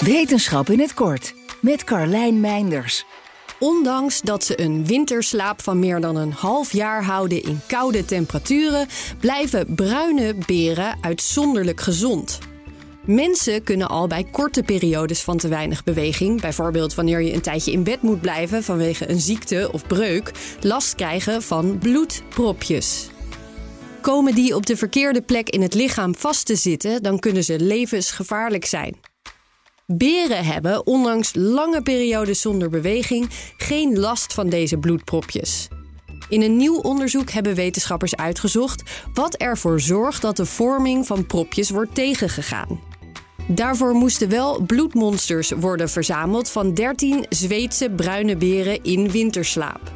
Wetenschap in het kort met Carlijn Meinders. Ondanks dat ze een winterslaap van meer dan een half jaar houden in koude temperaturen, blijven bruine beren uitzonderlijk gezond. Mensen kunnen al bij korte periodes van te weinig beweging, bijvoorbeeld wanneer je een tijdje in bed moet blijven vanwege een ziekte of breuk, last krijgen van bloedpropjes. Komen die op de verkeerde plek in het lichaam vast te zitten, dan kunnen ze levensgevaarlijk zijn. Beren hebben, ondanks lange periodes zonder beweging, geen last van deze bloedpropjes. In een nieuw onderzoek hebben wetenschappers uitgezocht wat ervoor zorgt dat de vorming van propjes wordt tegengegaan. Daarvoor moesten wel bloedmonsters worden verzameld van 13 Zweedse bruine beren in winterslaap.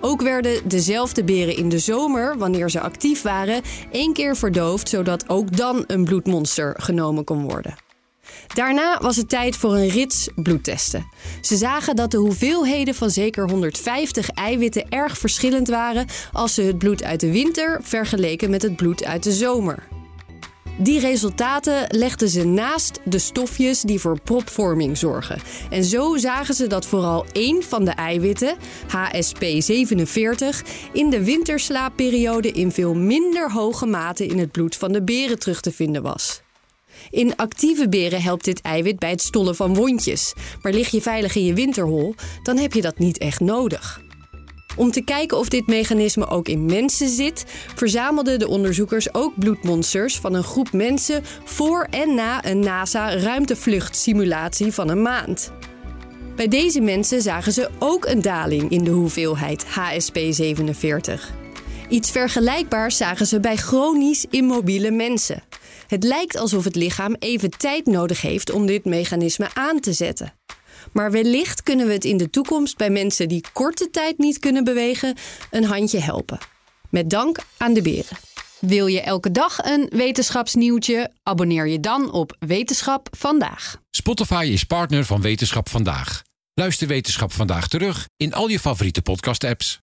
Ook werden dezelfde beren in de zomer, wanneer ze actief waren, één keer verdoofd, zodat ook dan een bloedmonster genomen kon worden. Daarna was het tijd voor een rits bloedtesten. Ze zagen dat de hoeveelheden van zeker 150 eiwitten erg verschillend waren als ze het bloed uit de winter vergeleken met het bloed uit de zomer. Die resultaten legden ze naast de stofjes die voor propvorming zorgen. En zo zagen ze dat vooral één van de eiwitten, HSP47, in de winterslaapperiode in veel minder hoge mate in het bloed van de beren terug te vinden was. In actieve beren helpt dit eiwit bij het stollen van wondjes. Maar lig je veilig in je winterhol, dan heb je dat niet echt nodig. Om te kijken of dit mechanisme ook in mensen zit, verzamelden de onderzoekers ook bloedmonsters van een groep mensen voor en na een NASA-ruimtevluchtsimulatie van een maand. Bij deze mensen zagen ze ook een daling in de hoeveelheid HSP47. Iets vergelijkbaars zagen ze bij chronisch immobiele mensen. Het lijkt alsof het lichaam even tijd nodig heeft om dit mechanisme aan te zetten. Maar wellicht kunnen we het in de toekomst bij mensen die korte tijd niet kunnen bewegen een handje helpen. Met dank aan de beren. Wil je elke dag een wetenschapsnieuwtje? Abonneer je dan op Wetenschap vandaag. Spotify is partner van Wetenschap vandaag. Luister Wetenschap vandaag terug in al je favoriete podcast-apps.